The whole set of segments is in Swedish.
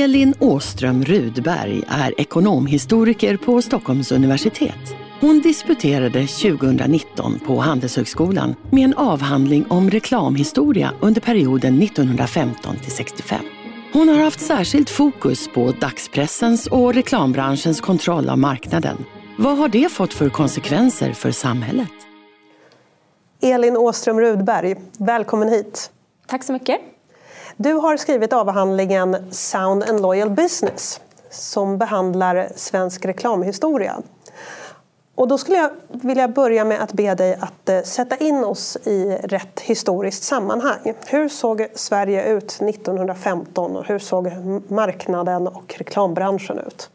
Elin Åström Rudberg är ekonomhistoriker på Stockholms universitet. Hon disputerade 2019 på Handelshögskolan med en avhandling om reklamhistoria under perioden 1915 till 65. Hon har haft särskilt fokus på dagspressens och reklambranschens kontroll av marknaden. Vad har det fått för konsekvenser för samhället? Elin Åström Rudberg, välkommen hit. Tack så mycket. Du har skrivit avhandlingen Sound and Loyal Business som behandlar svensk reklamhistoria. Och då skulle jag vilja börja med att be dig att eh, sätta in oss i rätt historiskt sammanhang. Hur såg Sverige ut 1915 och hur såg marknaden och reklambranschen ut?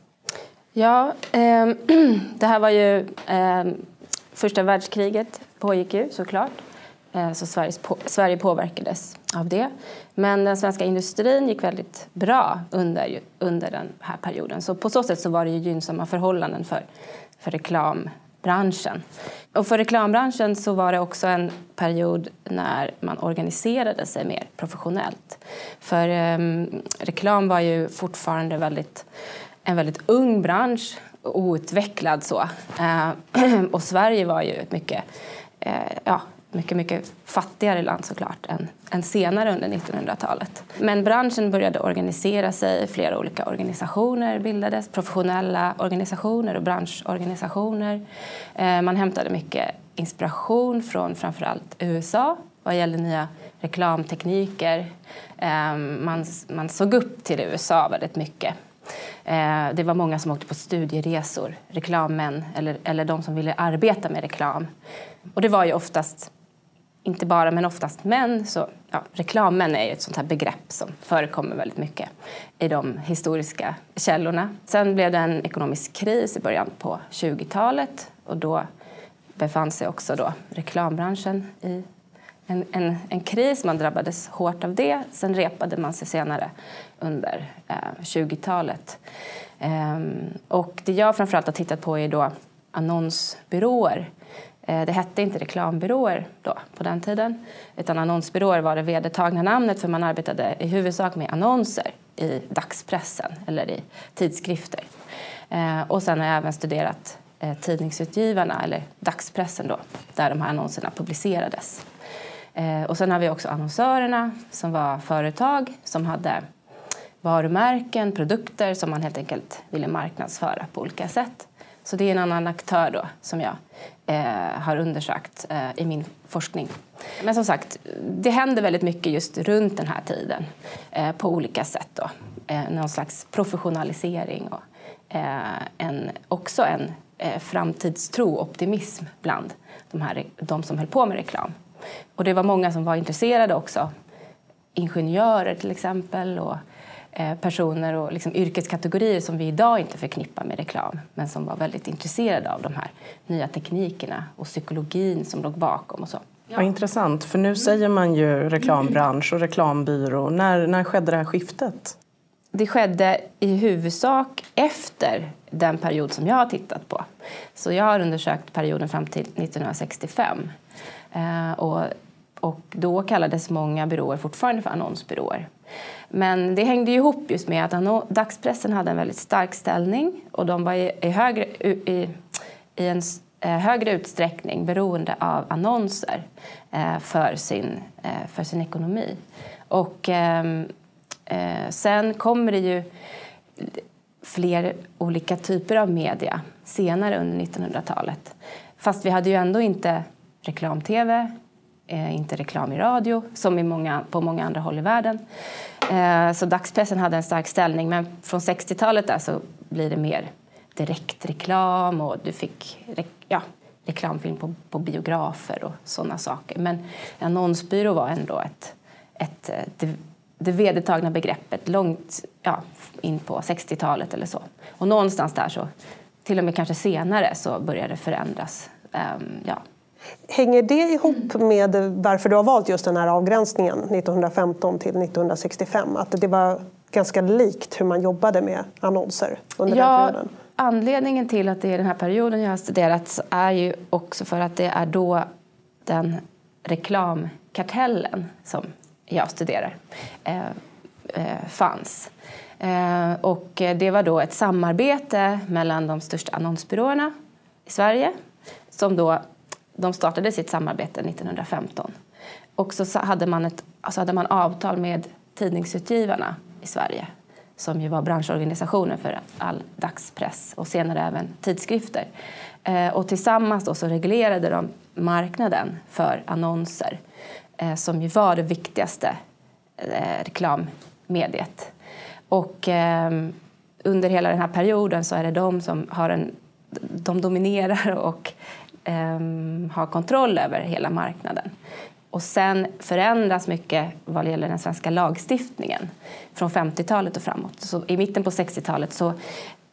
Ja, eh, det här var ju eh, första världskriget pågick ju såklart. Eh, så Sveriges på, Sverige påverkades av det. Men den svenska industrin gick väldigt bra under, under den här perioden. Så på så sätt så var det ju gynnsamma förhållanden för, för reklambranschen. Och för reklambranschen så var det också en period när man organiserade sig mer professionellt. För eh, reklam var ju fortfarande väldigt, en väldigt ung bransch, outvecklad så. Eh, och Sverige var ju ett mycket eh, ja, mycket, mycket fattigare land såklart än, än senare under 1900-talet. Men branschen började organisera sig, flera olika organisationer bildades, professionella organisationer och branschorganisationer. Eh, man hämtade mycket inspiration från framförallt USA vad gäller nya reklamtekniker. Ehm, man, man såg upp till USA väldigt mycket. Eh, det var många som åkte på studieresor, reklammän eller, eller de som ville arbeta med reklam. Och det var ju oftast inte bara men oftast män. Så, ja, reklammän är ett sånt här begrepp som förekommer väldigt mycket i de historiska källorna. Sen blev det en ekonomisk kris i början på 20-talet och då befann sig också då reklambranschen i en, en, en, kris. Man drabbades hårt av det. Sen repade man sig senare under eh, 20-talet. Ehm, och det jag framförallt har tittat på är då annonsbyråer Eh, Eh, det hette inte reklambyråer då, på den tiden, utan annonsbyråer var det vedertagna namnet för man arbetade i huvudsak med annonser i dagspressen eller i tidskrifter. Eh, och sen har jag även studerat eh, tidningsutgivarna, eller dagspressen då, där de här annonserna publicerades. Och sen har vi också annonsörerna som var företag som hade varumärken, produkter som man helt enkelt ville marknadsföra på olika sätt. Så det är en annan aktör då som jag eh, har undersökt eh, i min forskning. Men som sagt, det händer väldigt mycket just runt den här tiden eh, på olika sätt. Då. Eh, någon slags professionalisering och eh, en, också en eh, framtidstro och optimism bland de, här, de som höll på med reklam. Och det var många som var intresserade också. Ingenjörer till exempel och personer och liksom yrkeskategorier som vi idag inte förknippar med reklam men som var väldigt intresserade av de här nya teknikerna och psykologin som låg bakom. och så. Ja. Intressant, för nu säger man ju reklambransch och reklambyrå. När, när skedde det här skiftet? Det skedde i huvudsak efter den period som jag har tittat på. Så jag har undersökt perioden fram till 1965. Eh, och, och då kallades många byråer fortfarande för annonsbyråer. Men det hängde ihop just med att dagspressen hade en väldigt stark ställning och de var i, högre, i, i en eh, högre utsträckning beroende av annonser eh, för sin, eh, för sin ekonomi. Och ehm, sen kommer det ju fler olika typer av media senare under 1900-talet. Fast vi hade ju ändå inte reklam-tv, Eh, inte reklam i radio som i många, på många andra håll i världen. Eh, så dagspressen hade en stark ställning men från 60-talet där så blir det mer direktreklam och du fick ja, reklamfilm på, på biografer och sådana saker. Men annonsbyrå var ändå ett, ett, eh, det, det vedertagna begreppet långt ja, in på 60-talet eller så. Och någonstans där så till och med kanske senare så började det förändras. Um, ja. Hänger det ihop med varför du har valt just den här avgränsningen 1915 till 1965? Att det var ganska likt hur man jobbade med annonser under ja, den perioden? Anledningen till att det är den här perioden jag har studerat är ju också för att det är då den reklamkartellen som jag studerar eh, eh, fanns. Eh, och det var då ett samarbete mellan de största annonsbyråerna i Sverige som då, de startade sitt samarbete 1915. Och så hade man, ett, alltså hade man avtal med tidningsutgivarna i Sverige som ju var branschorganisationer för all dagspress och senare även tidskrifter. Eh, och tillsammans då så reglerade de marknaden för annonser eh, som ju var det viktigaste eh, reklammediet. Och ehm, under hela den här perioden så är det de som har en, de dominerar och Ehm, ha kontroll över hela marknaden. Och sen förändras mycket vad gäller den svenska lagstiftningen från 50-talet och framåt. Så I mitten på 60-talet så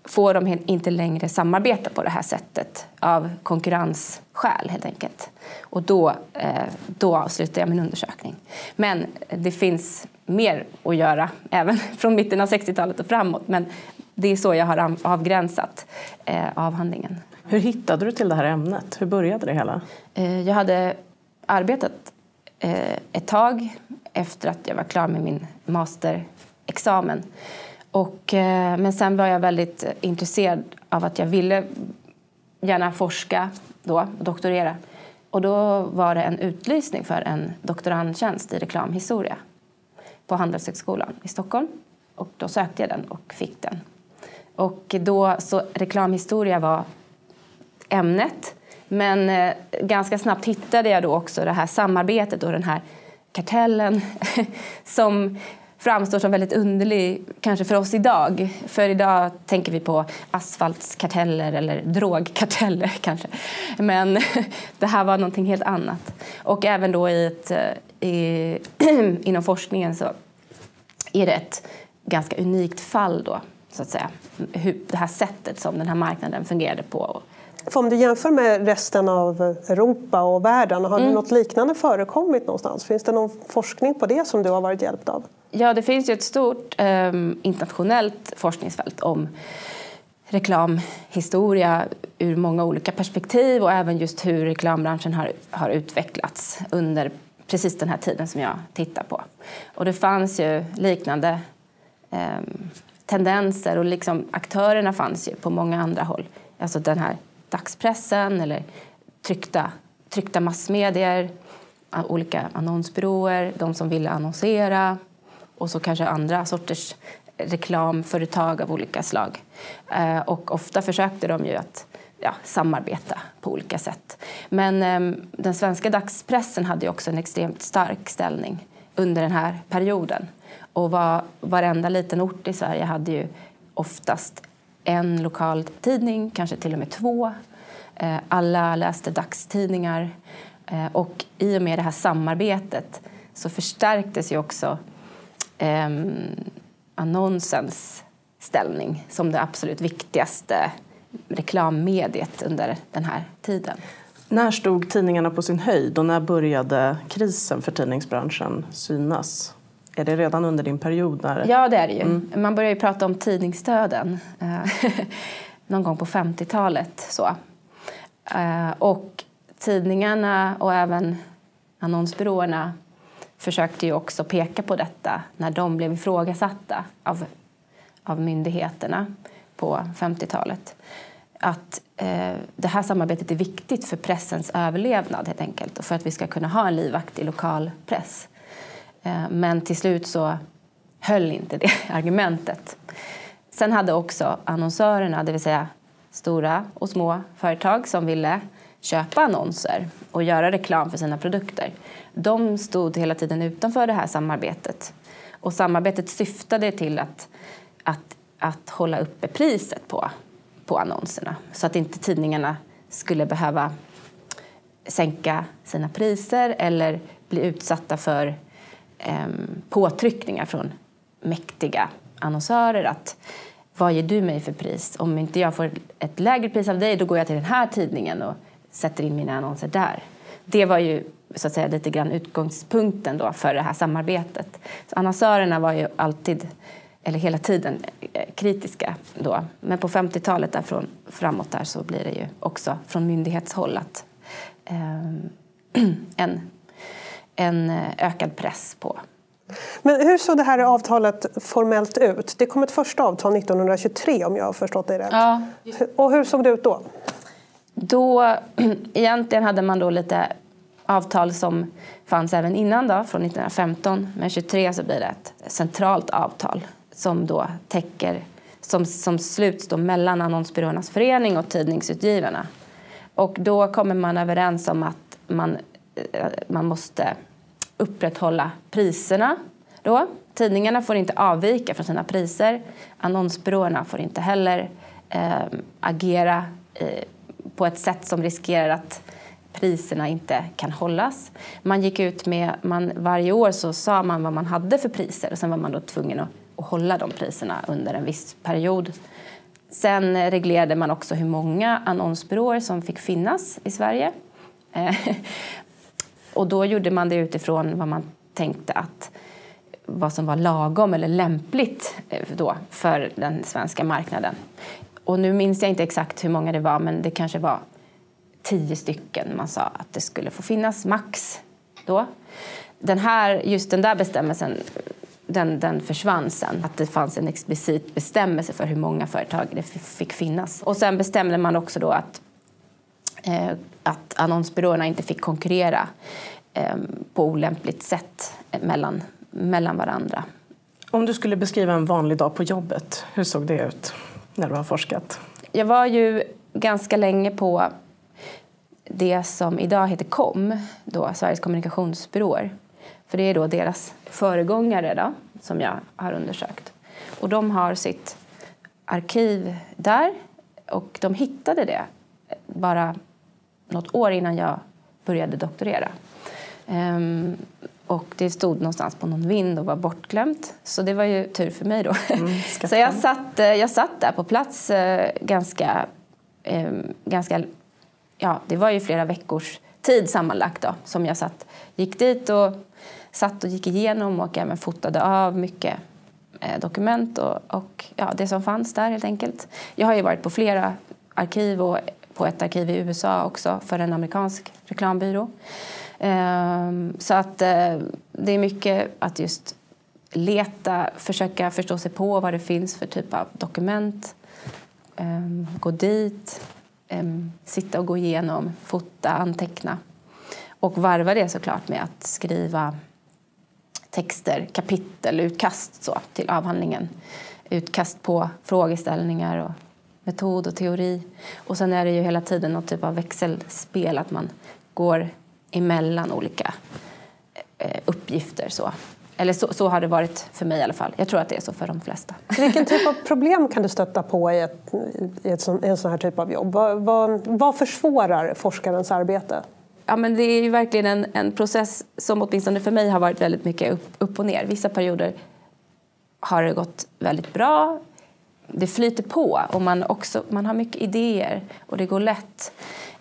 får de inte längre samarbeta på det här sättet av konkurrensskäl helt enkelt. Och då, eh, då avslutar jag min undersökning. Men det finns mer att göra även från mitten av 60-talet och framåt. Men det är så jag har avgränsat eh, avhandlingen. Hur hittade du till det här ämnet? Hur började det hela? Eh, jag hade arbetat eh, ett tag efter att jag var klar med min masterexamen och, eh, men sen var jag väldigt intresserad av att jag ville gärna forska då, doktorera. Och då var det en utlysning för en doktorandtjänst i reklamhistoria på Handelshögskolan i Stockholm. Och då sökte jag den och fick den. Och då, så reklamhistoria var ämnet. Men eh, ganska snabbt hittade jag då också det här samarbetet och den här kartellen som framstår som väldigt underlig kanske för oss idag. För idag tänker vi på asfaltskarteller eller drogkarteller kanske. Men det här var någonting helt annat. Och även då i ett, eh, i, inom forskningen så är det ett ganska unikt fall då, så att säga. Hur, det här sättet som den här marknaden fungerade på. För om du jämför med resten av Europa och världen, har mm. något liknande förekommit någonstans? Finns det någon forskning på det som du har varit hjälpt av? Ja, det finns ju ett stort eh, internationellt forskningsfält om reklamhistoria ur många olika perspektiv och även just hur reklambranschen har, har utvecklats under precis den här tiden som jag tittar på. Och det fanns ju liknande eh, tendenser och liksom aktörerna fanns ju på många andra håll. Alltså den här dagspressen eller tryckta, tryckta massmedier, olika annonsbyråer, de som ville annonsera och så kanske andra sorters reklamföretag av olika slag. Eh, och ofta försökte de ju att ja, samarbeta på olika sätt. Men eh, den svenska dagspressen hade också en extremt stark ställning under den här perioden. Och var, varenda liten ort i Sverige hade ju oftast en lokal tidning, kanske till och med två. Eh, alla läste dagstidningar. Eh, och i och med det här samarbetet så förstärktes ju också eh, annonsens ställning som det absolut viktigaste reklammediet under den här tiden. När stod tidningarna på sin höjd och när började krisen för tidningsbranschen synas? Är det redan under din period? När... Ja, det är det ju. Mm. Man började ju prata om tidningsdöden eh, någon gång på 50-talet. Så. Eh, och tidningarna och även annonsbyråerna försökte ju också peka på detta när de blev ifrågasatta av, av myndigheterna på 50-talet. Att eh, det här samarbetet är viktigt för pressens överlevnad helt enkelt och för att vi ska kunna ha en livaktig lokal press. Eh, men till slut så höll inte det argumentet. Sen hade också annonsörerna, det vill säga stora och små företag som ville köpa annonser och göra reklam för sina produkter. De stod hela tiden utanför det här samarbetet. Och samarbetet syftade till att, att, att hålla uppe priset på, på annonserna så att inte tidningarna skulle behöva sänka sina priser eller bli utsatta för Ehm, påtryckningar från mäktiga annonsörer att vad ger du mig för pris? Om inte jag får ett lägre pris av dig, då går jag till den här tidningen och sätter in mina annonser där. Det var ju så att säga lite grann utgångspunkten då för det här samarbetet. Så annonsörerna var ju alltid, eller hela tiden, eh, kritiska då. Men på 50-talet därifrån framåt där så blir det ju också från myndighetshåll att eh, en, en ökad press på men hur såg det här avtalet formellt ut? Det kom ett första avtal 1923 om jag har förstått det rätt. Ja. Och hur såg det ut då? Då, egentligen hade man då lite avtal som fanns även innan då, från 1915. Men 23 så blir det ett centralt avtal som då täcker som, som sluts då mellan Annonsbyråernas förening och tidningsutgivarna. Och då kommer man överens om att man, eh, Eh, man måste upprätthålla priserna. Då. Tidningarna får inte avvika från sina priser. Annonsbyråerna får inte heller eh, agera eh, på ett sätt som riskerar att priserna inte kan hållas. Man gick ut med, man, varje år så sa man vad man hade för priser och sen var man då tvungen att, att hålla de priserna under en viss period. Sen reglerade man också hur många annonsbyråer som fick finnas i Sverige. Eh, och då gjorde man det utifrån vad man tänkte att vad som var lagom eller lämpligt eh, då för den svenska marknaden. Och nu minns jag inte exakt hur många det var, men det kanske var tio stycken man sa att det skulle få finnas max då. Den här, just den där bestämmelsen den, den försvann sen. Att det fanns en explicit bestämmelse för hur många företag det fick finnas. Och sen bestämde man också då att, att annonsbyråerna inte fick konkurrera eh, på olämpligt sätt mellan, mellan varandra. Om du skulle beskriva en vanlig dag på jobbet, hur såg det ut när du har forskat? Jag var ju ganska länge på det som idag heter KOM, då, Sveriges kommunikationsbyråer. För det är då deras föregångare då, som jag har undersökt. Och de har sitt arkiv där och de hittade det bara något år innan jag började doktorera. Um, och det stod någonstans på någon vind och var bortglömt. Så det var ju tur för mig då. Mm, så jag satt, eh, jag satt där på plats eh, ganska, eh, ganska ja, det var ju flera veckors tid sammanlagt då, som jag satt, gick dit och satt och gick igenom och även fotade av mycket eh, dokument och, och ja, det som fanns där helt enkelt. Jag har ju varit på flera arkiv och på ett arkiv i USA också för en amerikansk reklambyrå. Ehm, så att eh, det är mycket att just leta, försöka förstå sig på vad det finns för typ av dokument. Ehm, gå dit, ehm, sitta och gå igenom, fota, anteckna. Och varva det såklart med att skriva texter, kapitel, utkast så, till avhandlingen. Utkast på frågeställningar och metod och teori. Och sen är det ju hela tiden något typ av växelspel, att man går emellan olika eh, uppgifter. Så. Eller så, så, har det varit för mig i alla fall. Jag tror att det är så för de flesta. Vilken typ av problem kan du stöta på i, ett, i ett sån, en sån här typ av jobb? Vad, vad, vad försvårar forskarens arbete? Ja, men det är ju verkligen en, en process som åtminstone för mig har varit väldigt mycket upp, upp och ner. Vissa perioder har det gått väldigt bra. Det flyter på och man, också, man har mycket idéer och det går lätt.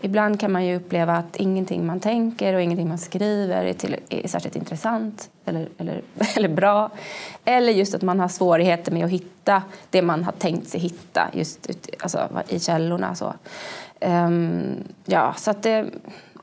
Ibland kan man ju uppleva att ingenting man tänker och ingenting man skriver är, till, är särskilt intressant eller, eller, eller bra. Eller just att man har svårigheter med att hitta det man har tänkt sig hitta just ut, alltså, i källorna. Så. Um, ja, så att det,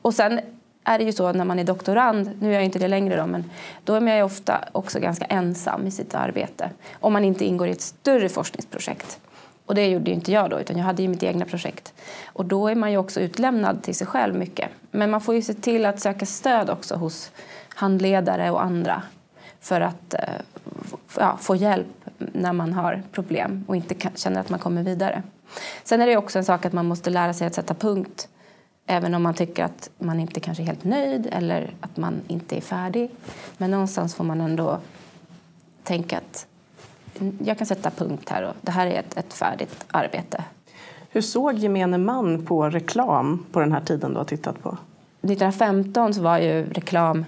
och sen är det ju så när man är doktorand, nu är jag inte det längre då, men då är man ju ofta också ganska ensam i sitt arbete om man inte ingår i ett större forskningsprojekt. Och det gjorde inte jag då, utan jag hade ju mitt egna projekt. Och då är man ju också utlämnad till sig själv mycket. Men man får ju se till att söka stöd också hos handledare och andra för att eh, ja, få hjälp när man har problem och inte känner att man kommer vidare. Sen är det också en sak att man måste lära sig att sätta punkt även om man tycker att man inte kanske är helt nöjd eller att man inte är färdig. Men någonstans får man ändå tänka att jag kan sätta punkt här och det här är ett, ett färdigt arbete. Hur såg gemene man på reklam på den här tiden du har tittat på? 1915 så var ju reklam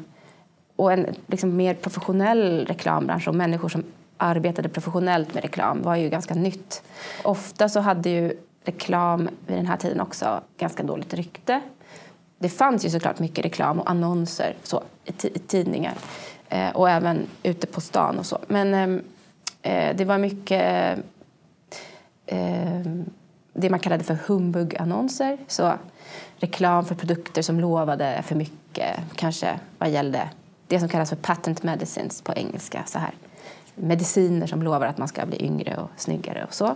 och en liksom mer professionell reklambransch och människor som arbetade professionellt med reklam var ju ganska nytt. Ofta så hade ju reklam vid den här tiden också ganska dåligt rykte. Det fanns ju såklart mycket reklam och annonser så, i, i tidningar eh, och även ute på stan och så. Men ehm, eh, det var mycket eh, det man kallade för humbug-annonser. Så reklam för produkter som lovade för mycket, kanske vad gällde det som kallas för patent medicines på engelska. Så här. Mediciner som lovar att man ska bli yngre och snyggare och så.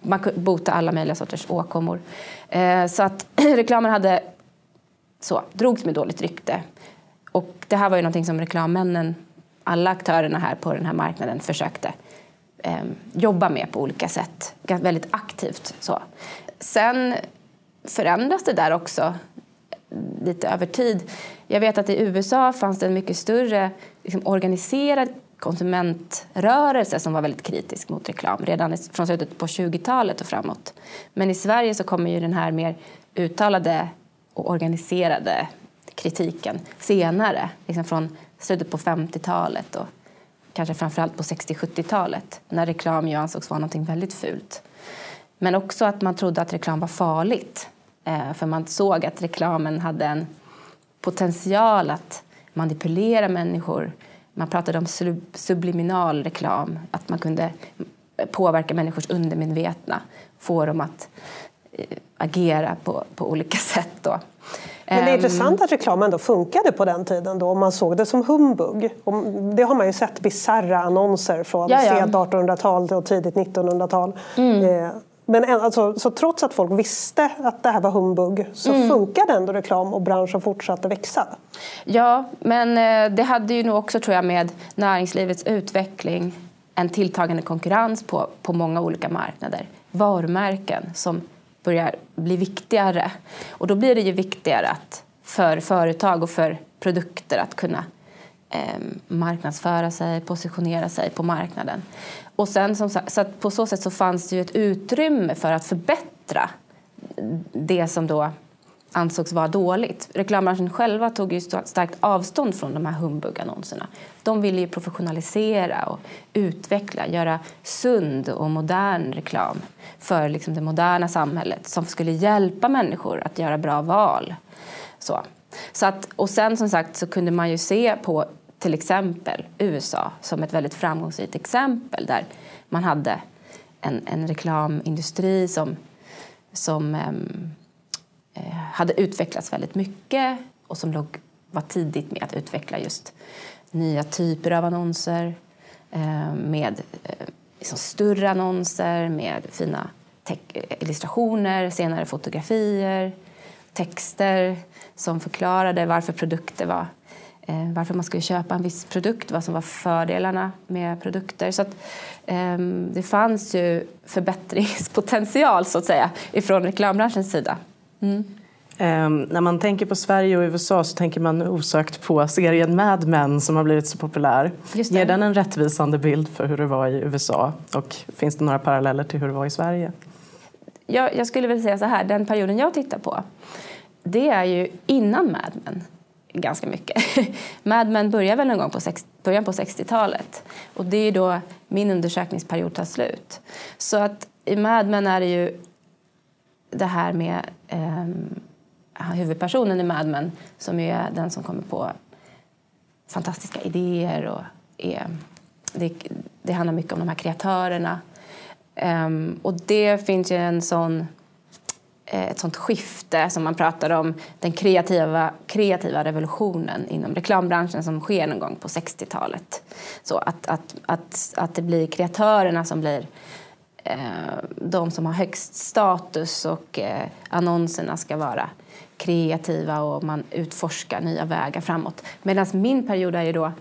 Man kunde bota alla möjliga sorters åkommor. Eh, så att reklamen hade så, drogs med dåligt rykte. Och det här var ju någonting som reklammännen, alla aktörerna här på den här marknaden försökte eh, jobba med på olika sätt, väldigt aktivt. Så. Sen förändras det där också lite över tid. Jag vet att i USA fanns det en mycket större liksom, organiserad konsumentrörelse som var väldigt kritisk mot reklam redan från slutet på 20-talet och framåt. Men i Sverige så kommer ju den här mer uttalade och organiserade kritiken senare, liksom från slutet på 50-talet och kanske framförallt på 60-70-talet när reklam ju ansågs vara något väldigt fult. Men också att man trodde att reklam var farligt eh, för man såg att reklamen hade en potential att manipulera människor. Man pratade om subliminal reklam, att man kunde påverka människors undermedvetna, få dem att eh, agera på, på olika sätt. Då. Men det är intressant att reklam ändå funkade på den tiden då, om man såg det som humbug. Det har man ju sett bisarra annonser från ja, ja. sent 1800-tal och tidigt 1900-tal. Mm. Men alltså, så trots att folk visste att det här var humbug så mm. funkade ändå reklam och branschen fortsatte växa? Ja, men eh, det hade ju nog också tror jag med näringslivets utveckling en tilltagande konkurrens på, på många olika marknader. Varumärken som börjar bli viktigare. Och då blir det ju viktigare att för företag och för produkter att kunna eh, marknadsföra sig, positionera sig på marknaden. Och sen, som sagt, så på så sätt så fanns det ju ett utrymme för att förbättra det som då ansågs vara dåligt. Reklambranschen själva tog ju starkt avstånd från de här humbug-annonserna. De ville ju professionalisera och utveckla, göra sund och modern reklam för liksom det moderna samhället som skulle hjälpa människor att göra bra val. Så. Så att, och sen som sagt så kunde man ju se på till exempel USA som ett väldigt framgångsrikt exempel där man hade en, en reklamindustri som, som ehm, eh, hade utvecklats väldigt mycket och som låg, var tidigt med att utveckla just nya typer av annonser eh, med eh, liksom större annonser med fina eh, illustrationer, senare fotografier, texter som förklarade varför produkter var eh, varför man skulle köpa en viss produkt, vad som var fördelarna med produkter. Så att, eh, det fanns ju förbättringspotential så att säga ifrån reklambranschens sida. Mm. Um, när man tänker på Sverige och USA så tänker man osökt på serien Mad Men som har blivit så populär. Ger den en rättvisande bild för hur det var i USA? Och finns det några paralleller till hur det var i Sverige? Jag, jag skulle vilja säga så här, den perioden jag tittar på det är ju innan Mad Men ganska mycket. Mad Men börjar väl någon gång på sex, början på 60-talet och det är då min undersökningsperiod tar slut. Så att i Mad Men är det ju det här med eh, huvudpersonen i Mad Men som är den som kommer på fantastiska idéer och är, det, det handlar mycket om de här kreatörerna. Eh, och det finns ju en sån Eh, Eh, ett sånt skifte som man pratar om, den kreativa, kreativa revolutionen inom reklambranschen som sker någon gång på 60-talet. Så att, att, att, att det blir kreatörerna som blir eh, de som har högst status och eh, annonserna ska vara kreativa och man utforskar nya vägar framåt. Medan min period är ju då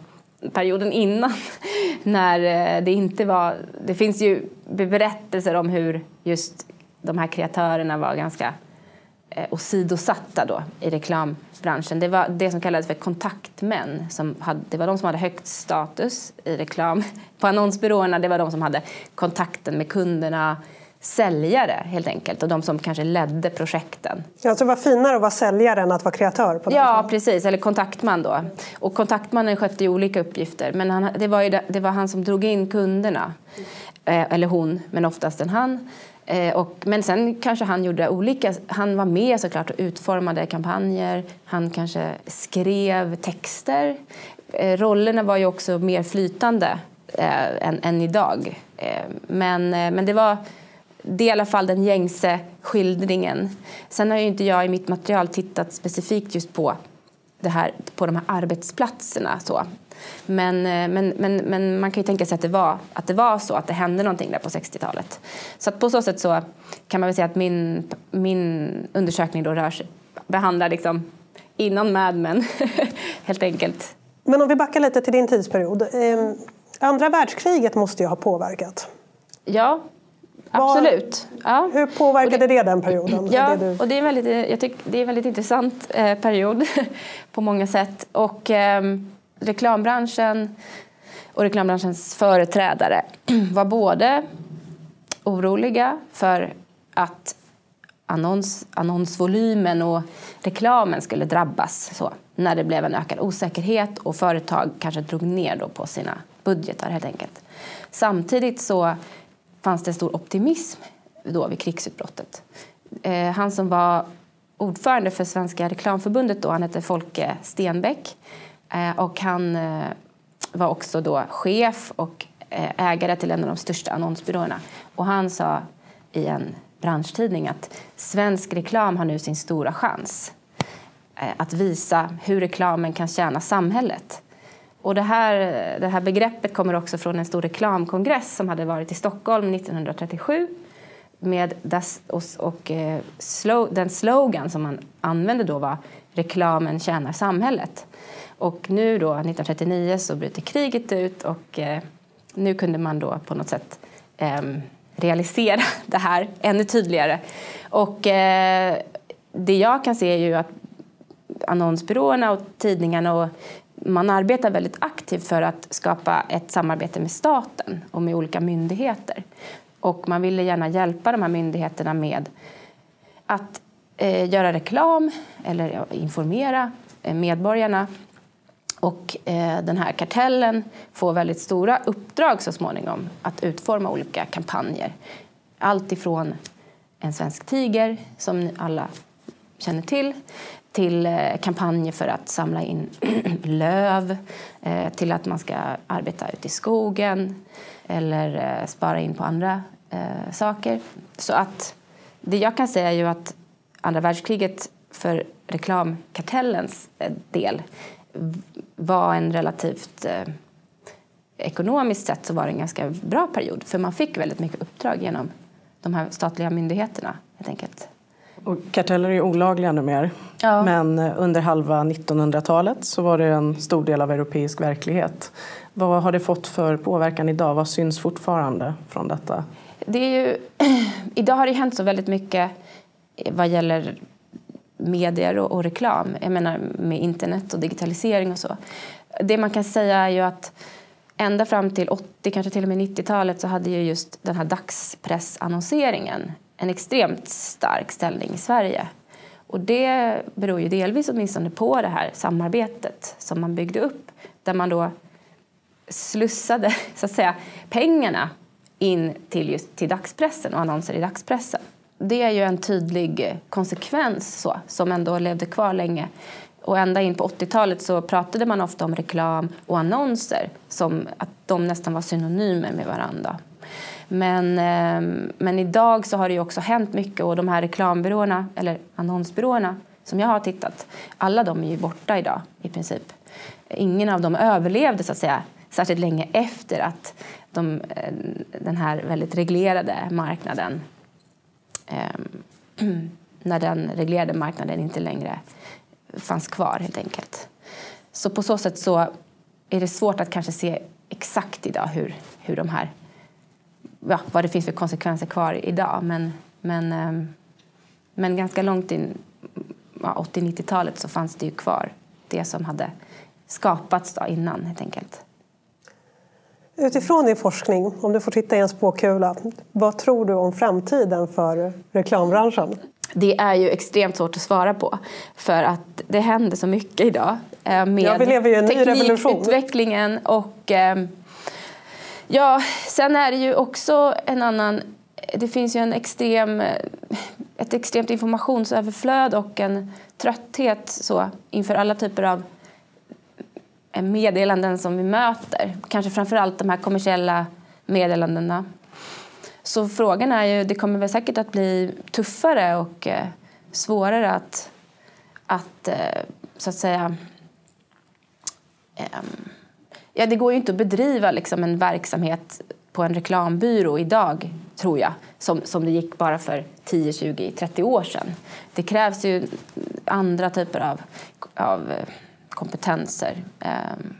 perioden innan när eh, det inte var... Det finns ju berättelser om hur just de här kreatörerna var ganska eh, åsidosatta då i reklambranschen. Det var det som kallades för kontaktmän. Som hade, det var de som hade högst status i reklam. På annonsbyråerna det var de som hade kontakten med kunderna, säljare helt enkelt och de som kanske ledde projekten. Ja, alltså det var finare att vara säljare än att vara kreatör? På ja, tiden. precis. Eller kontaktman då. Och kontaktmannen skötte ju olika uppgifter men han, det, var ju, det var han som drog in kunderna. Eh, eller hon, men oftast en han. Eh, och, men sen kanske han gjorde olika... Han var med såklart och utformade kampanjer. Han kanske skrev texter. Eh, rollerna var ju också mer flytande eh, än, än idag. Eh, men, eh, men det var det är i alla fall den gängse skildringen. Sen har ju inte jag i mitt material tittat specifikt just på, det här, på de här arbetsplatserna. Så. Men, eh, men, men, men man kan ju tänka sig att det, var, att det var så, att det hände någonting där på 60-talet. Så på så sätt så kan man väl säga att min, min undersökning då rör sig, behandlar liksom innan Mad Men, helt enkelt. Men om vi backar lite till din tidsperiod. Ehm, andra världskriget måste ju ha påverkat. Ja, Absolut. Ja. Hur påverkade det, det, den perioden? Ja, det du... och det är väldigt, jag tycker, det är en väldigt intressant eh, period på många sätt. Och eh, reklambranschen och reklambranschens företrädare var både oroliga för att annons, annonsvolymen och reklamen skulle drabbas så, när det blev en ökad osäkerhet och företag kanske drog ner då på sina budgetar helt enkelt. Samtidigt så fanns det stor optimism då vid krigsutbrottet. Eh, han som var ordförande för Svenska reklamförbundet då, han hette Folke Stenbeck Eh, och han eh, var också då chef och eh, ägare till en av de största annonsbyråerna. Och han sa i en branschtidning att svensk reklam har nu sin stora chans att visa hur reklamen kan tjäna samhället. Och det, här, det här begreppet kommer också från en stor reklamkongress som hade varit i Stockholm 1937 med das, och, och eh, slow, den slogan som man använde då var reklamen tjänar samhället. Och nu då, 1939, så bryter kriget ut och eh, nu kunde man då på något sätt eh, realisera det här ännu tydligare. Och eh, det jag kan se är ju att annonsbyråerna och tidningarna och man arbetar väldigt aktivt för att skapa ett samarbete med staten och med olika myndigheter. Och man ville gärna hjälpa de här myndigheterna med att eh, göra reklam eller informera eh, medborgarna. Och eh, den här kartellen får väldigt stora uppdrag så småningom att utforma olika kampanjer. Allt ifrån En svensk tiger, som ni alla känner till, till eh, kampanjer för att samla in löv, eh, till att man ska arbeta ute i skogen eller eh, spara in på andra saker. Så att det jag kan säga är ju att andra världskriget för reklamkartellens del var en relativt ekonomiskt sett så var det en ganska bra period för man fick väldigt mycket uppdrag genom de här statliga myndigheterna helt enkelt. Och karteller är olagliga numera. Ja. Men eh, under halva 1900-talet så var det en stor del av europeisk verklighet. Vad har det fått för påverkan idag? Vad syns fortfarande från detta? Det är ju, idag har det hänt så väldigt mycket vad gäller medier och, och, reklam. Jag menar med internet och digitalisering och så. Det man kan säga är ju att ända fram till 80, kanske till och med 90-talet så hade ju just den här dagspressannonseringen en extremt stark ställning i Sverige. Och det beror ju delvis åtminstone på det här samarbetet som man byggde upp där man då slussade så att säga, pengarna in till, just, till dagspressen och annonser i dagspressen. Det är ju en tydlig konsekvens så, som ändå levde kvar länge. Och ända in på 80-talet så pratade man ofta om reklam och annonser som att de nästan var synonymer med varandra. Men, ehm, men idag så har det också hänt mycket och de här reklambyråerna, eller annonsbyråerna som jag har tittat, alla de är ju borta idag i princip. Ingen av dem överlevde så att säga särskilt länge efter att de, eh, den här väldigt reglerade marknaden eh, när den reglerade marknaden inte längre fanns kvar helt enkelt. Så på så sätt så är det svårt att kanske se exakt idag hur, hur de här ja, vad det finns för konsekvenser kvar idag. Men, men, eh, men ganska långt in ja, 80-90-talet så fanns det ju kvar det som hade skapats då innan helt enkelt. Utifrån din forskning, om du får titta i en spåkula, vad tror du om framtiden för reklambranschen? Det är ju extremt svårt att svara på för att det händer så mycket idag eh, med ja, vi lever ju en teknikutvecklingen och eh, ja, sen är det ju också en annan det finns ju en extrem, ett extremt informationsöverflöd och en trötthet så, inför alla typer av Eh, meddelanden som vi möter. Kanske framför allt de här kommersiella meddelandena. Så frågan är ju, det kommer väl säkert att bli tuffare och eh, svårare att, att eh, så att säga ehm, Ja, det går ju inte att bedriva liksom, en verksamhet på en reklambyrå idag, tror jag, som, som det gick bara för 10, 20, 30 år sedan. Det krävs ju andra typer av, av kompetenser. Ehm,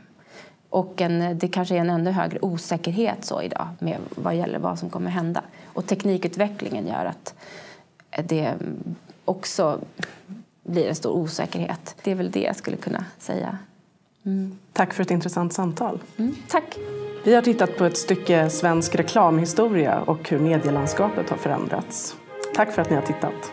och en, det kanske är en ännu högre osäkerhet så idag med vad gäller vad som kommer hända. Och teknikutvecklingen gör att det också blir en stor osäkerhet. Det är väl det jag skulle kunna säga. Mm. Tack för ett intressant samtal. Mm, tack. Vi har tittat på ett stycke svensk reklamhistoria och hur medielandskapet har förändrats. Tack för att ni har tittat.